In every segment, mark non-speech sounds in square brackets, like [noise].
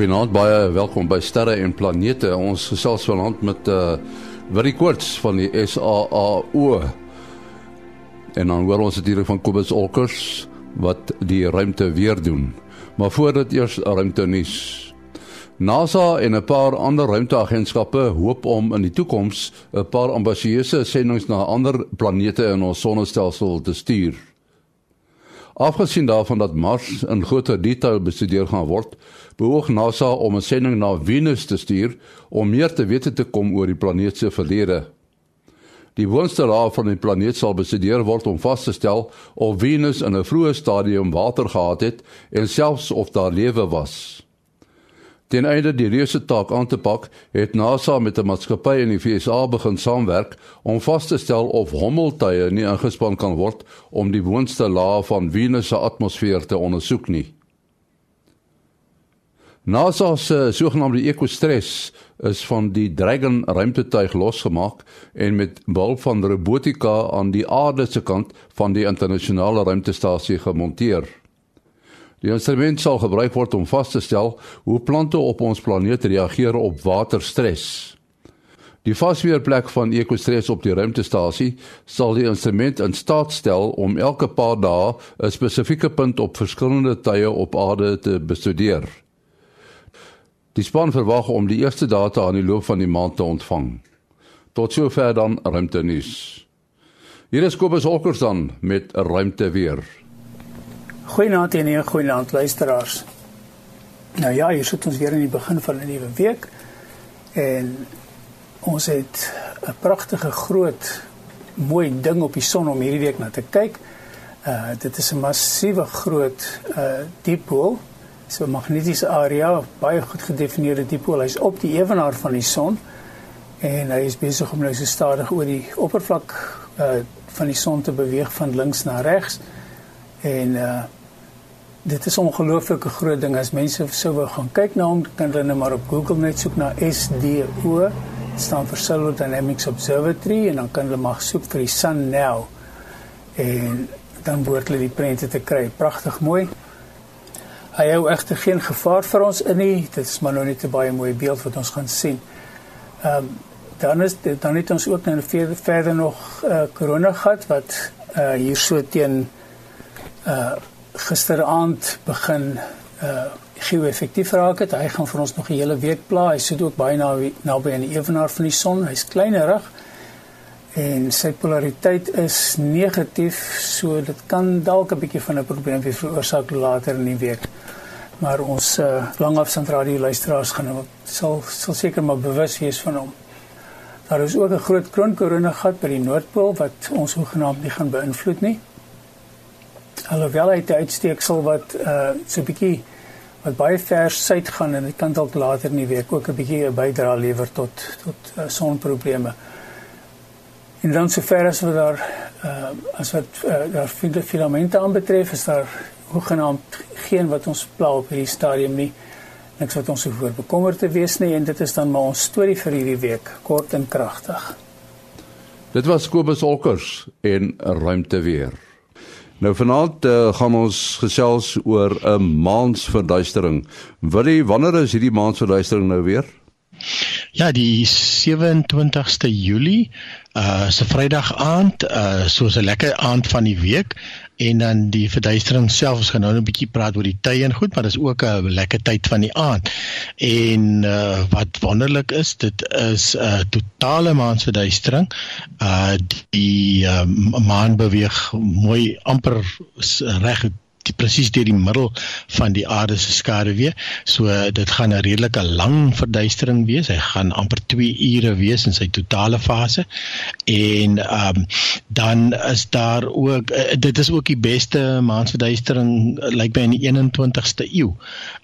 Goeienaand, baie welkom by Sterre en Planete. Ons gesels vanaand met uh Willie Koorts van die SAAO. En dan hoor ons hier van Kobus Olkers wat die ruimte weer doen. Maar voordat eers ruimte nuus. NASA en 'n paar ander ruimteagentskappe hoop om in die toekoms 'n paar ambisieuse sendinge na ander planete in ons sonnestelsel te stuur. Afgesien daarvan dat Mars in groter detail bestudeer gaan word, beoog NASA om 'n sending na Venus te stuur om meer te wete te kom oor die planeet se verlede. Die woonste laag van die planeet sal bestudeer word om vas te stel of Venus in 'n vroeë stadium water gehad het en selfs of daar lewe was. Ten einde die reuse taak aan te pak, het NASA met 'n maatskappy in die VSA begin saamwerk om vas te stel of hommeltuie nie ingespan kan word om die woonste laag van Venus se atmosfeer te ondersoek nie. NASA se sogenaamde EcoStress is van die Dragon ruimtetuig losgemaak en met behulp van robotika aan die aarde se kant van die internasionale ruimtestasie gemonteer. Die instrument sal gebruik word om vas te stel hoe plante op ons planeet reageer op waterstres. Die vasweerplek van EcoStress op die ruimtestasie sal die instrument in staat stel om elke paar dae 'n spesifieke punt op verskillende tye op aarde te bestudeer. Die span verwag om die eerste data aan die loop van die maand te ontvang. Tot sover dan ruimte nuus. Hier is Kobus Olkers dan met 'n ruimte weer. Goeienaand en 'n goeienaand luisteraars. Nou ja, hier sit ons weer in die begin van 'n nuwe week en ons het 'n pragtige groot mooi ding op die son om hierdie week na te kyk. Uh dit is 'n massiewe groot uh diepool. So 'n magnetiese area, baie goed gedefinieerde diepool. Hy's op die ewenaar van die son en hy is besig om nou so stadig oor die oppervlak uh van die son te beweeg van links na regs. En uh dit is ongelooflike groot ding. As mense sou wou gaan kyk na hom kan hulle net maar op Google net soek na SDO staan vir Solar Dynamics Observatory en dan kan hulle maar soek vir die Sun Now. En dan word hulle die prente te kry. Pragtig mooi. Hy hou egter geen gevaar vir ons in nie. Dit is maar nou net 'n baie mooi beeld wat ons gaan sien. Um, dan is dan het ons ook nou verder, verder nog uh, corona gehad wat uh, hier so teen uh gisteraand begin uh geo-effektief raak het. Hy gaan vir ons nog 'n hele week pla. Hy sit ook baie naby naby aan die ewenaar van die son. Hy's kleinerig en sy polariteit is negatief, so dit kan dalk 'n bietjie van 'n probleem weer veroorsaak later in die week. Maar ons uh, langafstandsradio luisteraars gaan sal sal seker maar bewus wees van hom. Daar is ook 'n groot kroonkorona gat by die Noordpool wat ons hoegenaamd nie gaan beïnvloed nie alhoewel hy 'n uitsteeksel wat uh so 'n bietjie wat baie ver suid gaan en dit kan dalk later in die week ook 'n bietjie 'n bydra lewer tot tot uh, sonprobleme. En dan sover as wat daar uh as wat uh, daar vind filamente aanbetref is daar hoegenaamd geen wat ons pla op hierdie stadium nie. Niks wat ons hoever bekommerd te wees nie en dit is dan maar ons storie vir hierdie week, kort en kragtig. Dit was Kobus Olkers en ruimte weer. Nou vanaand uh, gaan ons gesels oor 'n maansverduistering. Willie, wanneer is hierdie maansverduistering nou weer? Ja, die 27ste Julie, uh se Vrydag aand, uh soos 'n lekker aand van die week en dan die verduistering self ons gaan nou 'n bietjie praat oor die tye en goed maar dis ook 'n lekker tyd van die aand. En uh, wat wonderlik is dit is 'n uh, totale maansverduistering. Uh die uh, maan beweeg mooi amper reg die presies deur die middel van die aarde se skaduwee. So dit gaan 'n redelike lang verduistering wees. Hy gaan amper 2 ure wees in sy totale fase. En ehm um, dan is daar ook uh, dit is ook die beste maansverduistering uh, lyk by in die 21ste eeu.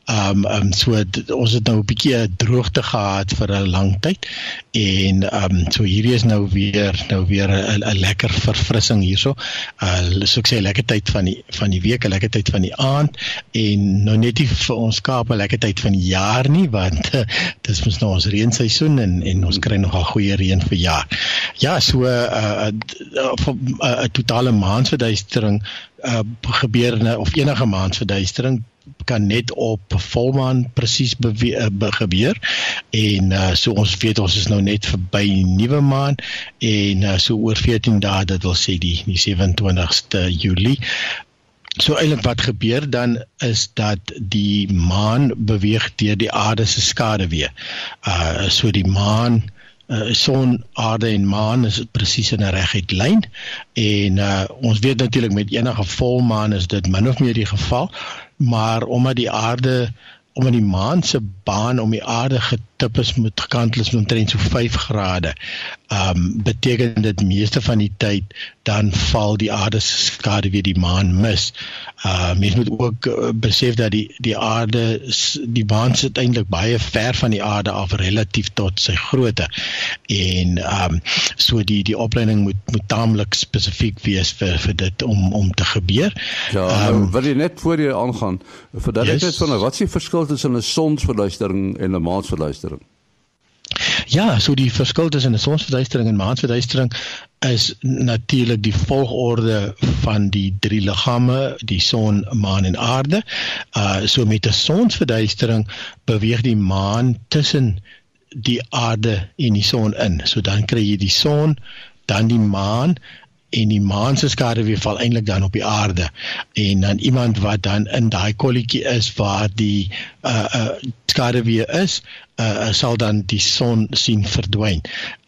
Ehm um, um, so dit, ons het nou 'n bietjie droogte gehad vir 'n lang tyd en ehm um, so hierdie is nou weer nou weer 'n lekker verfrissing hierso. Uh so ek sê lekker tyd van die van die week, lekker tyd van die aand en nou net nie vir ons Kaap 'n lekker tyd van die jaar nie want dis mos nou ons reenseisoen en en ons kry nogal goeie reën vir jaar. Ja, so 'n uh, 'n uh, uh, uh, totale maansverduistering uh, gebeur of enige maansverduistering kan net op volmaan presies gebeur en uh, so ons weet ons is nou net verby nuwe maan en uh, so oor 14 dae dit wil sê die die 27ste Julie So eintlik wat gebeur dan is dat die maan beweeg deur die aarde se skaduwee. Uh so die maan uh, son, aarde en maan is presies in 'n reguit lyn en uh, ons weet natuurlik met enige volmaan is dit min of meer die geval, maar omdat die aarde omdat die maan se baan om die aarde getip is met gekantel is omtrent so 5 grade. Um, beteken dit meeste van die tyd dan val die aarde se skade weer die maan mis. Uh mens moet ook uh, besef dat die die aarde die maan sit eintlik baie ver van die aarde af relatief tot sy grootte. En um, so die die opleiding moet moet taamlik spesifiek wees vir vir dit om om te gebeur. Ja, um, wil jy net voor jy aangaan dat ek net van wat is die verskil tussen 'n sonsverduistering en 'n maansverduistering? Ja, so die verskil tussen 'n sonsverduistering en maansverduistering is natuurlik die volgorde van die drie liggame, die son, maan en aarde. Uh so met 'n sonsverduistering beweeg die maan tussen die aarde en die son in. So dan kry jy die son, dan die maan en die maan se skaduwee val eintlik dan op die aarde en dan iemand wat dan in daai kolletjie is waar die uh uh skaduwee is uh sal dan die son sien verdwyn.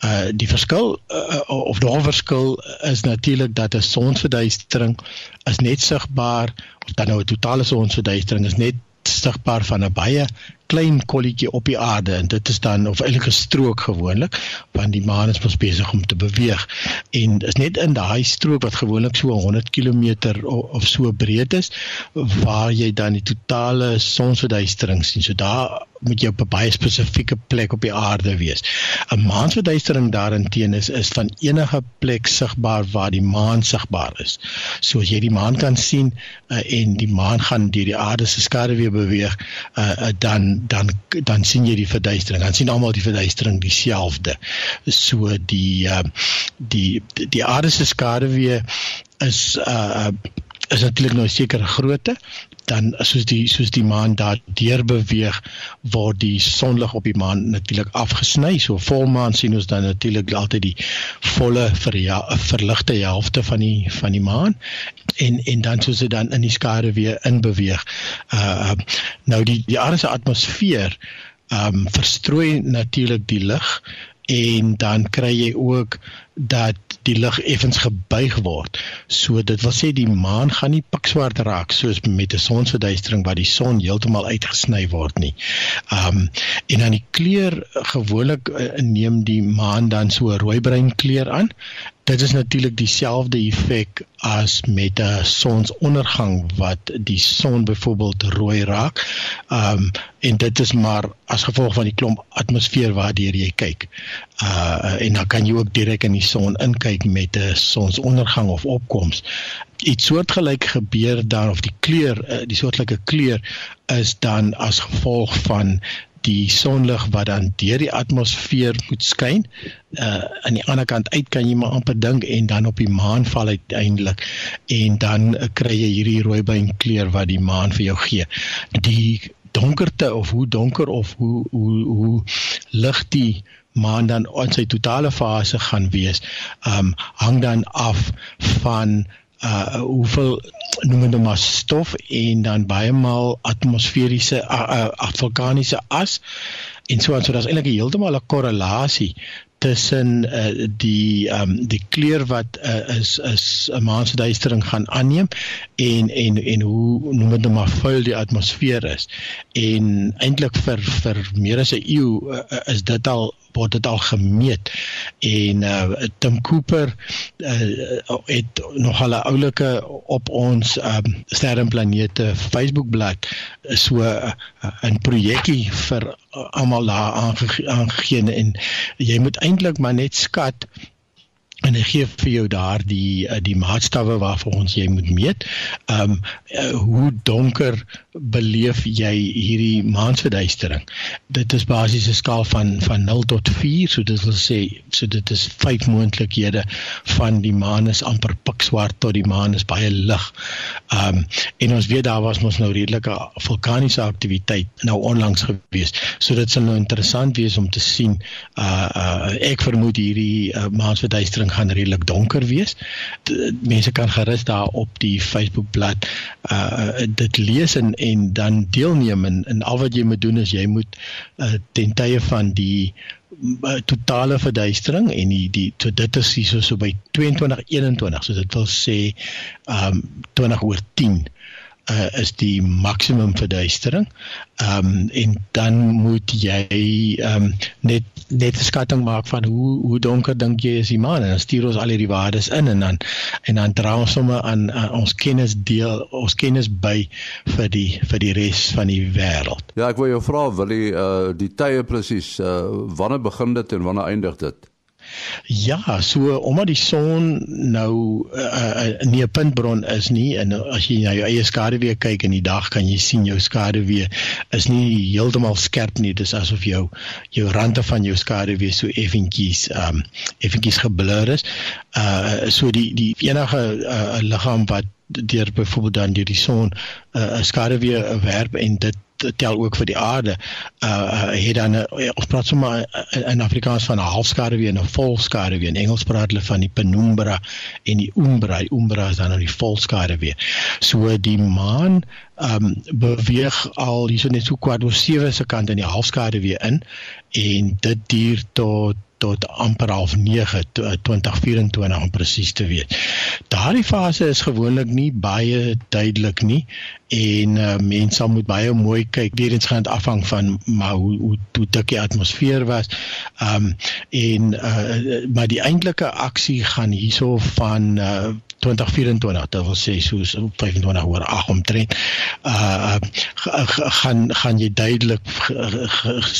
Uh die verskil uh, of die verskil is natuurlik dat 'n sonsverduistering is net sigbaar of dan nou 'n totale sonsverduistering is net sigbaar van 'n baie klein kolletjie op die aarde en dit is dan of eintlik 'n strook gewoonlik want die maan is mos besig om te beweeg en is net in daai strook wat gewoonlik so 100 km of so breed is waar jy dan die totale sonsverduistering sien. So daar moet jy op 'n baie spesifieke plek op die aarde wees. 'n Maansverduistering daarenteen is is van enige plek sigbaar waar die maan sigbaar is. So as jy die maan kan sien uh, en die maan gaan deur die aarde se skaduwee beweeg, uh, uh, dan dan dan sien jy die verduistering. Dan sien almal die verduistering dieselfde. So die uh, die die aarde se skaduwee is uh is natuurlik nou 'n sekere grootte dan soos die soos die maan daar deur beweeg word die sonlig op die maan natuurlik afgesny so volmaan sien ons dan natuurlik altyd die volle verligte helfte van die van die maan. En en dan soos dit dan in die skare weer in beweeg uh nou die die aarde se atmosfeer um verstrooi natuurlik die lig en dan kry jy ook dat die lig effens gebuig word. So dit wil sê die maan gaan nie pikswart raak soos met 'n sonsverduistering waar die son heeltemal uitgesny word nie. Um en dan die kleur gewoonlik uh, neem die maan dan so rooi-bruin kleur aan Dit is natuurlik dieselfde effek as met 'n sonsondergang wat die son byvoorbeeld rooi raak. Ehm um, en dit is maar as gevolg van die klomp atmosfeer waardeur jy kyk. Uh en dan kan jy ook direk in die son inkyk met 'n sonsondergang of opkoms. Iets soortgelyk gebeur dan of die kleur uh, die soortgelyke kleur is dan as gevolg van die sonlig wat dan deur die atmosfeer moet skyn. Uh aan die ander kant uit kan jy maar amper dink en dan op die maan val uiteindelik en dan uh, kry jy hierdie rooibyn kleur wat die maan vir jou gee. Die donkerte of hoe donker of hoe hoe hoe lig die maan dan in sy totale fase gaan wees, um hang dan af van uh hoeveel noem dit nou maar stof en dan baie maal atmosferiese uh, uh, vulkaniese as en so en so daar's eintlik heeltemal 'n korrelasie tussen uh, die um, die kleur wat uh, is is 'n maansduistering gaan aanneem en en en hoe noem dit nou maar vuil die atmosfeer is. En eintlik vir vir meer as 'n eeu uh, is dit al word dit al gemeet en uh, Tim Cooper uh, het nog 'n oulike op ons um, sterrenplanete Facebook bladsy so 'n uh, projekkie vir uh, almal daar aangegee en jy moet eintlik maar net skat en hy gee vir jou daar die eh, die maatstawwe waarvoor ons jy moet meet. Ehm um, uh, hoe donker beleef jy hierdie maansverduistering? Dit is basies 'n skaal van van 0 tot 4, so dit wil sê so dit is vyf moontlikhede van die maan is amper pikswart tot die maan is baie lig. Ehm um, en ons weet daar was mos nou redelike vulkaniese aktiwiteit nou onlangs gewees. So dit sal nou interessant wees om te sien uh, uh ek vermoed hierdie uh, maansverduistering gaan redelik donker wees. D mense kan gerus daar op die Facebook bladsy uh dit lees en dan deelneem en, en al wat jy moet doen is jy moet uh, ten tye van die uh, totale verduistering en die die so dit is hier so, so by 2221 so dit wil sê um 20 oor 10 uh, is die maksimum verduistering. Ehm um, en dan moet jy ehm um, net net 'n skatting maak van hoe hoe donker dink jy is die maan en dan stuur ons al hierdie waardes in en dan en dan dra ons sommer aan, aan ons kennis deel ons kennis by vir die vir die res van die wêreld. Ja, ek wil jou vra wil jy uh, die tye presies uh, wanneer begin dit en wanneer eindig dit? Ja, so omdat die son nou uh, uh, nie 'n puntbron is nie en as jy na jou eie skaduwee kyk in die dag kan jy sien jou skaduwee is nie heeltemal skerp nie. Dis asof jou jou rande van jou skaduwee so effentjies um effentjies geblur is. Uh so die die enige uh, liggaam wat deur byvoorbeeld dan deur die son 'n uh, skaduwee werp en dit tel ook vir die aarde. Uh het dan ons praat sommer in Afrikaans van 'n halfskaduwee en 'n volskaduwee. In Engels praat hulle van die penumbra en die umbra. Die umbra is dan nou die volskaduwee. So die maan um beweeg al hierso net so kwart oor 7 se kant in die halfskaduwee in en dit duur tot tot amper half 9 2024 om presies te weet. Daardie fase is gewoonlik nie baie duidelik nie en uh, mense moet baie mooi kyk. Weer eens gaan dit afhang van maar hoe hoe hoe dik die atmosfeer was. Ehm um, en uh, maar die eintlike aksie gaan hierso van uh, 2024 dit wil sê soos 25 oor 8 omtrent uh gaan gaan jy duidelik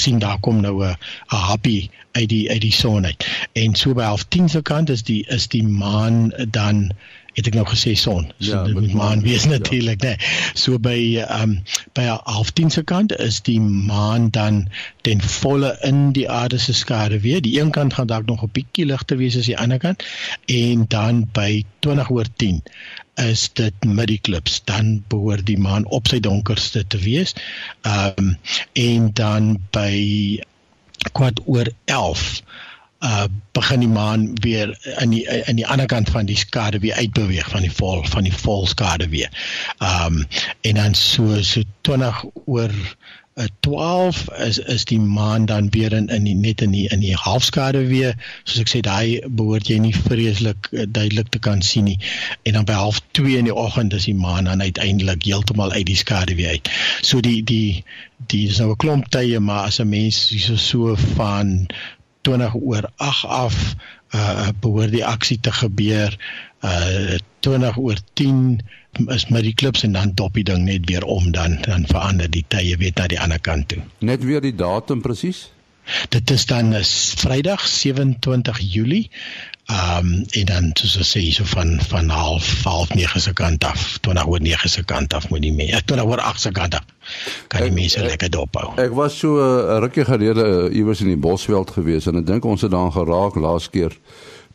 sien daar kom nou 'n happy uit die uit die son uit. En so by half 10 se kant is die is die maan dan het ek nou gesê son. So ja, dit moet maan wees natuurlik, ja. né? So by ehm um, by half 10 se kant is die maan dan ten volle in die aarde se skare weer. Die een kant gaan dalk nog 'n bietjie ligter wees as die ander kant en dan by 20 oor 10 is dit middeklipse dan behoort die maan op sy donkerste te wees. Ehm um, en dan by kwart oor 11 uh begin die maan weer in die in die ander kant van die skade weer uitbeweeg van die vol van die vol skade weer. Um en dan so so 20 oor uh, 12 is is die maan dan weer in in die net in die in die halfskade weer. Soos ek sê daai behoort jy nie vreeslik uh, duidelik te kan sien nie. En dan by half 2 in die oggend is die maan dan uiteindelik heeltemal uit die skade weer uit. So die die die is nou 'n klomp tye maar as 'n mens so so van 20 oor 8 af uh behoort die aksie te gebeur uh 20 oor 10 is met die klips en dan dop die ding net weer om dan dan verander die tye weet na die ander kant toe. Net weer die datum presies? Dit is dan is Vrydag 27 Julie Ehm um, en dan soos ons sê so van van half half 9 se kant af, 20 oor 9 se kant af moet die mense, ja, 20 oor 8 se kant af. Kan die mense lekker dophou. Ek was so eh, 'n uh, rukkie gelede uh, iewers in die Bosveld gewees en ek dink ons het daar geraak laas keer.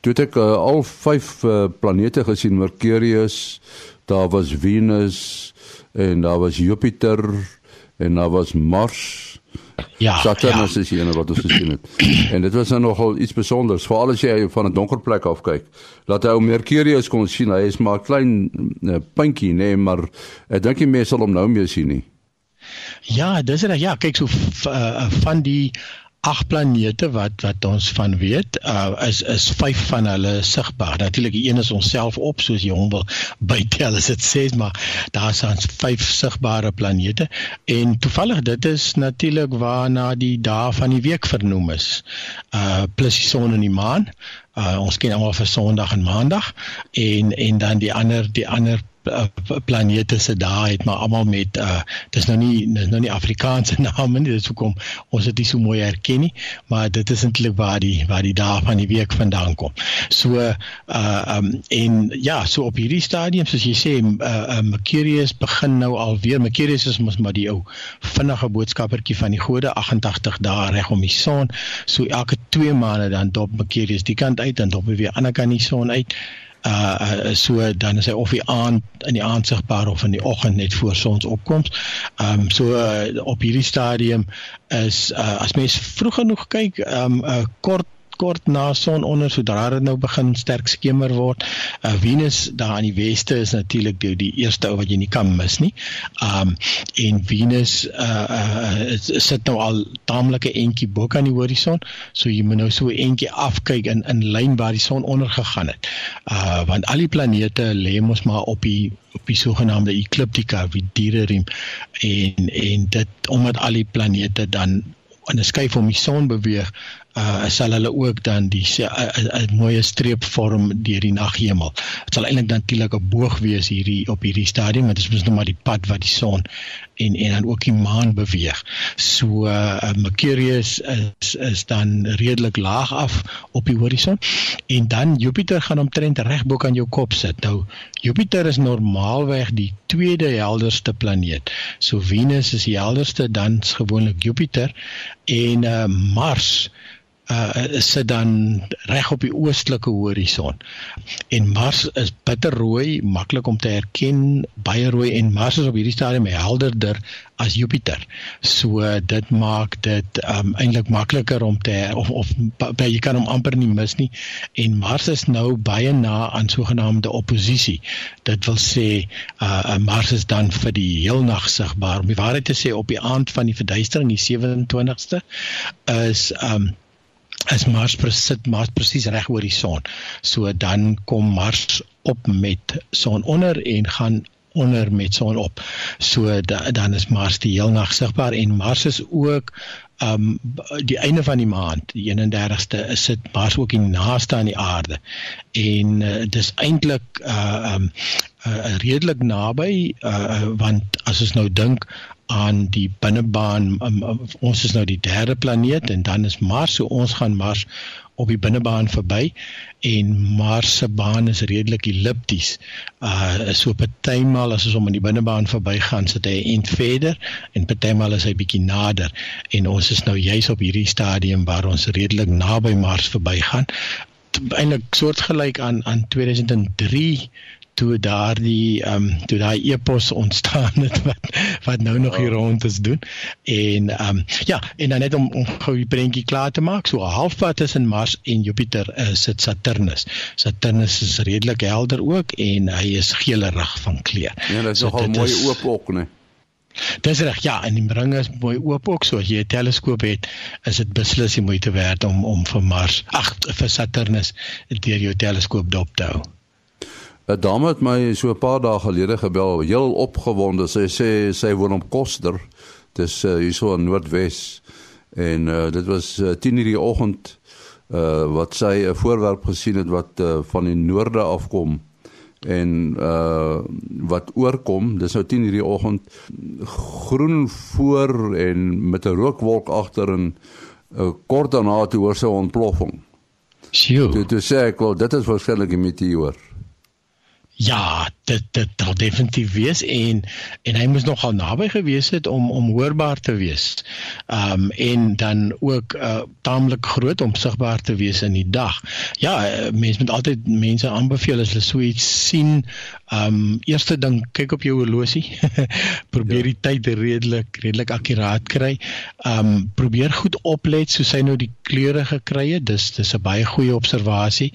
Toe ek uh, al 5 uh, planete gesien, Mercurius, daar was Venus en daar was Jupiter en daar was Mars Ja. Saturnus ja. is hier wat ons gesien het. En dit was nou nogal iets spesiaals, veral as jy van 'n donker plek af kyk. Laat hy ou Mercurius kon sien, hy is maar klein uh, puntjie, nê, nee, maar ek dink nie mense sal hom nou meer sien nie. Ja, dis reg. Ja, kyk so uh, van die ag planete wat wat ons van weet, uh, is is vyf van hulle sigbaar. Natuurlik die een is onsself op soos jy hom wil bytel as dit sê, maar daar is ons vyf sigbare planete en toevallig dit is natuurlik waarna die dae van die week vernoem is. Uh plus die son en die maan. Uh ons ken almal vir Sondag en Maandag en en dan die ander die ander planete se daai het maar almal met uh dis nou nie dis nou nie Afrikaanse [laughs] name nie dis hoekom ons dit nie so mooi herken nie maar dit is eintlik waar die waar die dae van die week vandaan kom. So uh um en ja, so op hierdie stadium soos jy sê uh, uh Mercurius begin nou alweer Mercurius is mos maar die ou vinnige boodskappertjie van die gode 88 dae reg om die son. So elke 2 maande dan dop Mercurius die kant uit en dop weer aan die ander kant die son uit uh, uh so dan is hy of die aand in die aand sigbaar of in die oggend net voor sonsopkoms. Ehm um, so uh, op hierdie stadium is uh, as mens vroeg genoeg kyk, ehm um, 'n uh, kort kort na sononder sodra dit nou begin sterk skemer word. Uh, Venus daar aan die weste is natuurlik die, die eerste ou wat jy nie kan mis nie. Um en Venus uh, uh sit nou al taamlike entjie bo aan die horison, so jy moet nou so entjie afkyk in in lyn waar die son onder gegaan het. Uh want al die planete lê mos maar op die op die sogenaamde ekliptika, die diereriem en en dit omdat al die planete dan in 'n skuif om die son beweeg, uh sal hulle ook dan die 'n mooi streep vorm deur die naghemel. Dit sal eintlik natuurlik 'n boog wees hierdie op hierdie stadium, want dit is mos nou maar die pad wat die son en en dan ook die maan beweeg. So uh Mercurius is is dan redelik laag af op die horison en dan Jupiter gaan omtrent reg bo aan jou kop sit. Nou Jupiter is normaalweg die tweede helderste planeet. So Venus is die helderste, dan gewoonlik Jupiter en uh Mars uh sit dan reg op die oostelike horison. En Mars is bitterrooi, maklik om te herken, baie rooi en Mars is op hierdie stadium helderder as Jupiter. So uh, dit maak dit um eintlik makliker om te of of by jy kan hom amper nie mis nie. En Mars is nou baie na aan sogenaamde oppositie. Dit wil sê uh Mars is dan vir die heelnag sigbaar. Om die waarheid te sê op die aand van die verduistering, die 27ste, is um is Mars presit Mars presies reg oor die son. So dan kom Mars op met son onder en gaan onder met son op. So da, dan is Mars die heel nag sigbaar en Mars is ook um die einde van die maand, die 31ste, is dit Mars ook die naaste aan die aarde. En uh, dis eintlik uh um uh, redelik naby uh, want as ons nou dink aan die binnebaan um, um, ons is nou die derde planeet en dan is Mars so ons gaan Mars op die binnebaan verby en Mars se baan is redelik ellipties. Uh so partymal as ons om in die binnebaan verbygaan sit hy end verder en partymal is hy bietjie nader en ons is nou juis op hierdie stadium waar ons redelik naby Mars verbygaan. Eintlik soortgelyk aan aan 2003 toe daardie ehm um, toe daai epos ontstaan het wat wat nou nog hier rond is doen. En ehm um, ja en dan net om, om gou die prentjie klaar te maak so halfpad tussen Mars en Jupiter is dit Saturnus. Saturnus is redelik helder ook en hy is geelerig van kleur. Ja dit is so, nogal mooi is, oop ook nee Dis reg ja en die ring is mooi oop ook so as jy 'n teleskoop het is dit beslis die moeite werd om om vir Mars ag vir Saturnus deur jou teleskoop dop te hou 'n dame het my so 'n paar dae gelede gebel, heel opgewonde. Sy sê sy woon op Koster. Dis uh, hierso in Noordwes. En uh, dit was uh, 10:00 die oggend uh wat sy 'n voorwerp gesien het wat uh, van die noorde afkom en uh wat oorkom dis nou 10:00 die oggend groen voor en met 'n rookwolk agter en uh, kort daarna toe hoor sy ontploffing. Sjoe. Dit sê ek wel dit is waarskynlik 'n meteoor. Ja, dit dit sal definitief wees en en hy moes nogal naby gewees het om om hoorbaar te wees. Um en dan ook uh taamlik groot om sigbaar te wees in die dag. Ja, uh, mense moet altyd mense aanbeveel as hulle so iets sien, um eerste ding kyk op jou horlosie. [laughs] probeer ja. die tyd redelik redelik akkuraat kry. Um probeer goed oplet soos hy nou die kleure gekry het. Dis dis 'n baie goeie observasie.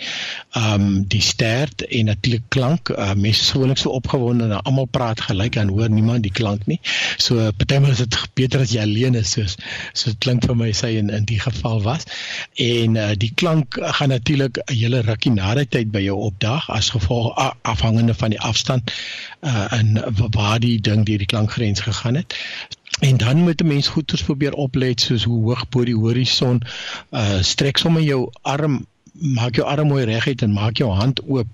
Um die stert en natuurlik klank uh, mense is gewoonlik so opgewonde en almal praat gelyk en hoor niemand die klank nie. So partymal is dit [laughs] beter as jy alleen is soos so dit klink vir my sy in in die geval was. En uh, die klank gaan natuurlik 'n hele rukkie na die tyd by jou opdag as gevolg afhangende van die afstand uh en waar die ding deur die klankgrens gegaan het. En dan moet 'n mens goeders probeer oplet soos hoe hoog bo die horison uh strek sommer jou arm maak jou arm mooi reguit en maak jou hand oop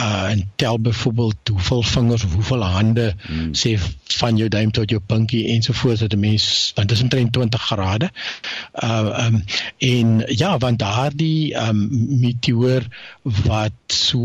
uh en tel byvoorbeeld hoeveel vingers of hoeveel hande hmm. sê van jou duim tot jou pinkie ensovoorts dat 'n mens want dit is omtrent 20 grade. Uh um en ja, want daardie um meteoor wat so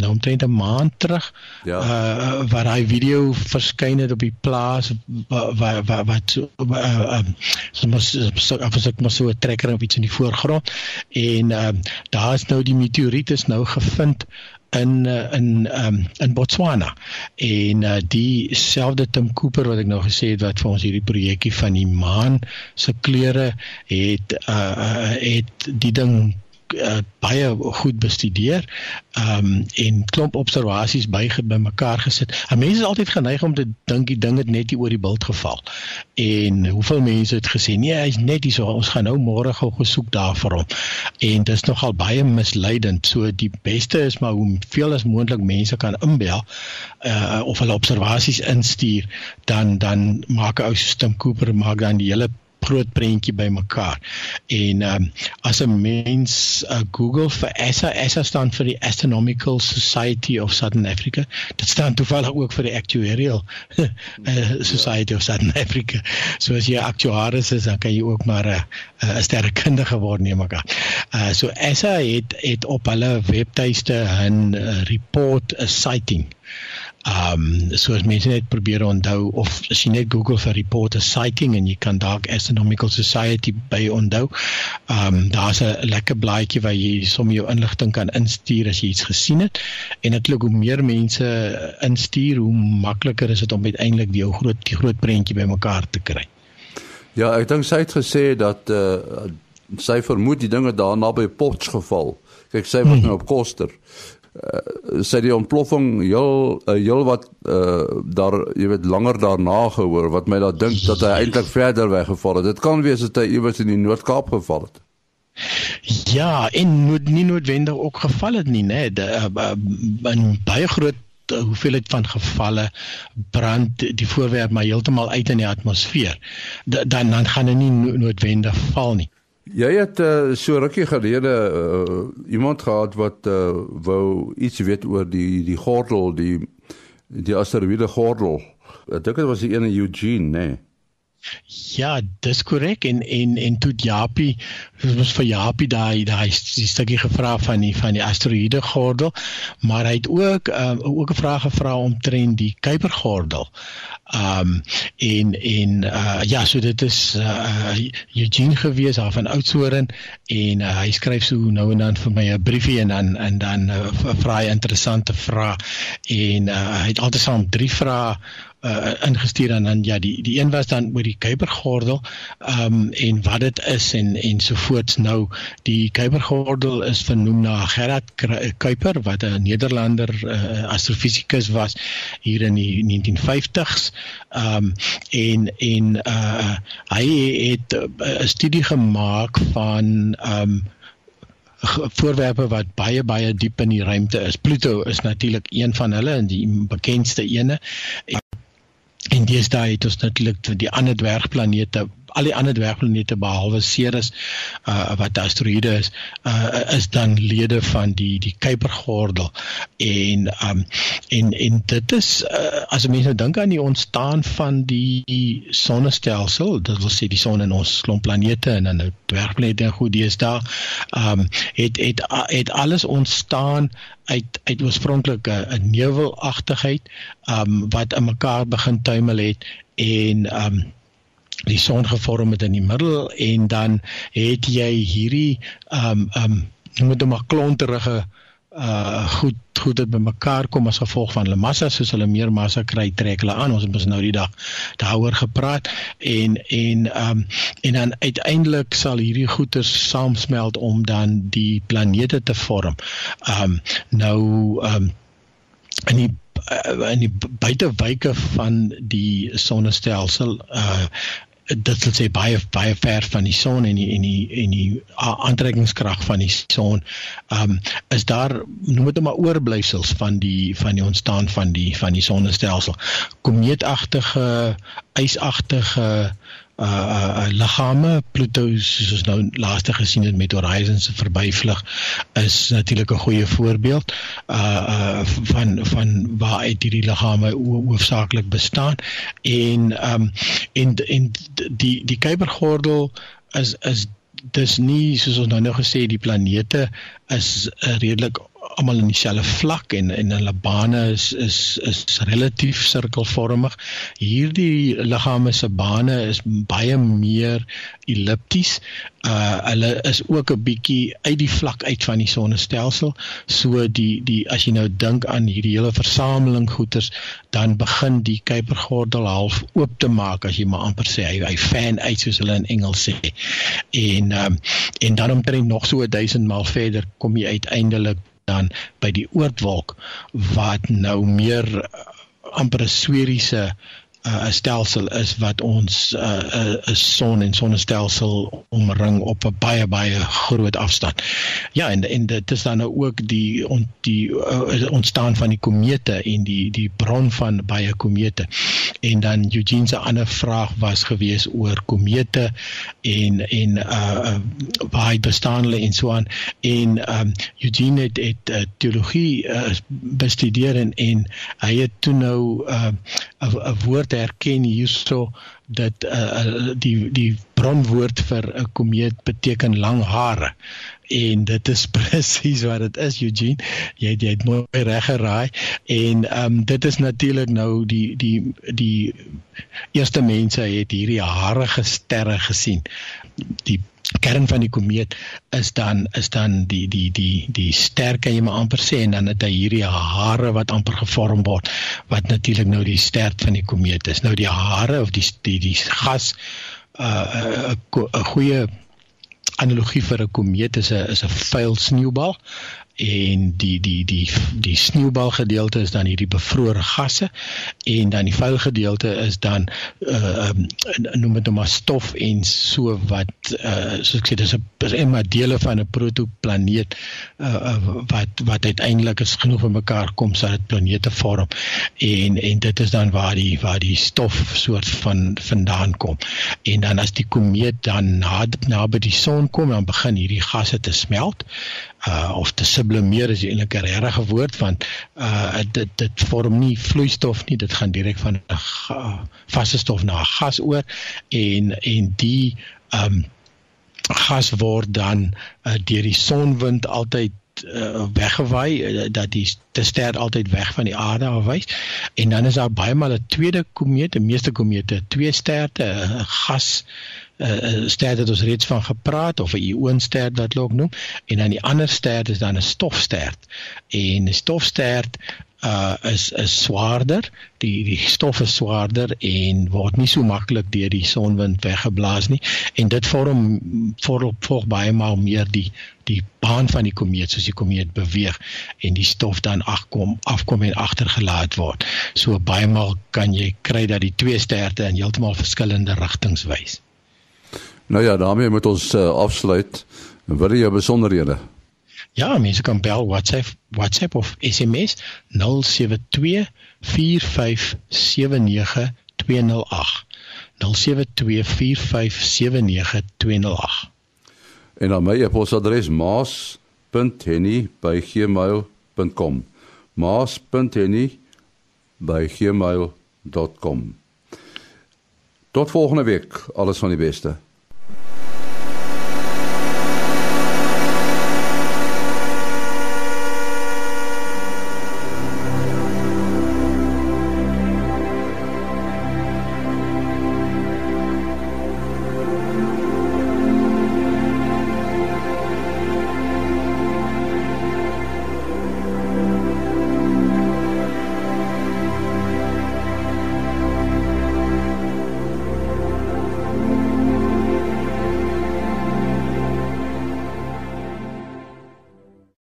nou omtrent 'n maand terug ja. uh waar hy video verskyn het op die plaas wat wat wat so uh um soms as ek maar so 'n trekker of iets in die voorgrond en um daar is nou die meteoriet is nou gevind in uh, in um, in Botswana. En uh, dieselfde Tim Cooper wat ek nou gesê het wat vir ons hierdie projekkie van die maan se kleure het uh, uh, het die ding uh, baie goed bestudeer um, en klomp observasies by bymekaar gesit. En mense is altyd geneig om te dink die ding het net hier oor die bult geval. En hoeveel mense het gesê nee, hy's net hier so ons gaan nou môre gou gesoek daar vir hom. En dit is nogal baie misleidend. So die beste is maar hoe veel as moontlik mense kan inbel uh, of hulle observasies instuur dan dan maak 'n ou Stim Cooper maak dan die hele groot prentjie bymekaar. En ehm um, as 'n mens uh, Google vir ESA, ESA staan vir die Astronomical Society of Southern Africa. Dit staan toevallig ook vir die Actuarial uh, [laughs] Society of Southern Africa. So as jy aktuaris is, dan kan jy ook maar 'n uh, 'n sterrekundige word neem ek aan. Uh so ESA het het op hulle webtuiste 'n uh, report 'n sighting Ehm um, so as mense net probeer onthou of as jy net Google vir reporter sighting en jy kan dalk Astronomical Society by onthou. Ehm um, daar's 'n lekker blaadjie waar jy sommer jou inligting kan instuur as jy iets gesien het. En natuurlik hoe meer mense instuur, hoe makliker is dit om uiteindelik die groot die groot prentjie bymekaar te kry. Ja, ek dink sy het gesê dat uh, sy vermoed die dinge daar naby Potch geval. Kyk, sy was hmm. nou op Koster uh, sê die ontploffing heel uh, heel wat uh, daar jy weet langer daarna gehoor wat my laat dink dat hy eintlik verder weggeval het. Dit kan wees dat hy iewers in die Noord-Kaap geval het. Ja, en moet nie noodwendig ook geval het nie, né? Nee. In baie groot hoeveelheid van gevalle brand die voorwerp maar heeltemal uit in die atmosfeer. Dan dan gaan dit nie noodwendig val nie. Jy het uh, so rukkie gelede uh, iemand gehad wat uh, wou iets weet oor die die gordel, die die asteroïde gordel. Ek dink dit was die een in Eugene, né? Nee. Ja, dis korrek en en en toe Japie, dit was vir Japie daai daai stukkie gevra van die van die asteroïde gordel, maar hy het ook uh, ook 'n vraag gevra omtrent die Kuipergordel. Um en en uh ja, so dit is uh Eugene gewees daar van Oudtshoorn en uh, hy skryf so nou en dan vir my 'n briefie en dan en dan uh, vra hy interessante vrae. En uh, hy het altesaam drie vrae uh, ingestuur en dan ja die die een was dan oor die Kuipergordel ehm um, en wat dit is en en sovoorts nou die Kuipergordel is vernoem na Gerard Kuiper wat 'n Nederlander uh, astrofisikus was hier in die 1950s ehm um, en en uh, hy het 'n studie gemaak van ehm um, voorwerpe wat baie baie diep in die ruimte is. Pluto is natuurlik een van hulle en die bekendste ene. En deesdae het ons natuurlik die ander dwergplanete, al die ander dwergplanete behalwe Ceres uh wat asteroïde is, uh is dan lede van die die Kuipergordel. En um en en dit is uh, as mense nou dink aan die ontstaan van die sonnestelsel, dit wil sê die son en ons klomp planete en dan nou dwergplanete en goed deesdae, um het het het alles ontstaan uit uit oorspronklike 'n nevelagtigheid um wat in mekaar begin tuimel het en um die son gevorm het in die middel en dan het jy hierdie um um noem dit maar klonterige uh goed goed dit bymekaar kom as gevolg van hulle massa soos hulle meer massa kry trek hulle aan. Ons het mos nou die dag daaroor gepraat en en um en dan uiteindelik sal hierdie goeder saamsmelt om dan die planete te vorm. Um nou um in die uh, in die buitewyke van die sonnestelsel uh dit sal sê baie baie ver van die son en die en die en die aantrekkingskrag van die son. Um, is daar noem dit maar oorblyfsels van die van die ontstaan van die van die sonnestelsel. Komeetagtige, ysagtige uh uh liggame. Pluto soos ons nou laaste gesien het met Horizon se verbyvlug is natuurlik 'n goeie voorbeeld uh uh van van waar uit hierdie liggame hoofsaaklik bestaan en um, en en die die Kuipergordel is is dis nie soos ons nou nou gesê die planete is uh, redelik almal in dieselfde vlak en en hulle bane is is is relatief sirkelvormig. Hierdie liggame se bane is baie meer ellipties. Uh hulle is ook 'n bietjie uit die vlak uit van die sonnestelsel. So die die as jy nou dink aan hierdie hele versameling goeters, dan begin die Kuipergordel half oop te maak as jy maar amper sê hy hy fan uit soos hulle in Engels sê. En um, en dan omtrent nog so 1000 maal verder kom jy uiteindelik dan by die oortwolk wat nou meer uh, amper 'n sferiese 'n uh, stelsel is wat ons 'n uh, uh, son en sonnestelsel omring op 'n baie baie groot afstand. Ja, en en dit is dan nou ook die on, die uh, ontstaan van die komete en die die bron van baie komete. En dan Eugene se ander vraag was gewees oor komete en en uh waar bestaan hulle en so aan. En um Eugene het, het uh, teologie uh, bestudeer en, en hy het toe nou uh, 'n woord erken hierso dat uh, die die bronwoord vir 'n komeet beteken lang hare. En dit is [laughs] presies wat dit is Eugene. Jy het, jy het mooi reg geraai. En um, dit is natuurlik nou die die die eerste mense het hierdie harige sterre gesien. Die kern van die komeet is dan is dan die die die die ster kan jy maar amper sê en dan het hy hierdie hare wat amper gevorm word wat natuurlik nou die stert van die komeet is. Nou die hare of die die die gas 'n uh, 'n goeie analogie vir 'n komeet is 'n is 'n vuil sneeubal en die die die die sneeubal gedeelte is dan hierdie bevrore gasse en dan die vuil gedeelte is dan uh um, noem dit nou maar stof en so wat uh soos ek sê dis 'n maar dele van 'n protoplaneet uh wat wat uiteindelik is genoeg vir mekaar kom sodat dit planete vorm en en dit is dan waar die waar die stof soort van vandaan kom. En dan as die komeet dan naby die son kom dan begin hierdie gasse te smelt uh of te sublimeer is eintlik 'n regte woord want uh dit dit vorm nie vloeistof nie dit gaan direk van 'n uh, vaste stof na 'n gas oor en en die um gas word dan uh, deur die sonwind altyd uh, weggewaai uh, dat die te ster altyd weg van die aarde afwys. En dan is daar baie maal 'n tweede komeet, die meeste komete, twee sterte, 'n gas ster het ons reeds van gepraat of 'n ionster wat hulle ook noem en dan die ander ster is dan 'n stofster. En 'n stofster uh is is swaarder die die stof is swaarder en word nie so maklik deur die sonwind weggeblaas nie. En dit vorm vorm volg baie maal meer die die baan van die komeet soos die komeet beweeg en die stof dan afkom afkom en agtergelaat word. So baie maal kan jy kry dat die twee sterte in heeltemal verskillende rigtings wys Nou ja, daarmee moet ons uh, afsluit. Wat is jou besonderhede? Ja, mense kan bel WhatsApp, WhatsApp of SMS 072 4579208. 0724579208. En dan my e-posadres maas.henny@gmail.com. maas.henny@gmail.com. Tot volgende week. Alles van die beste.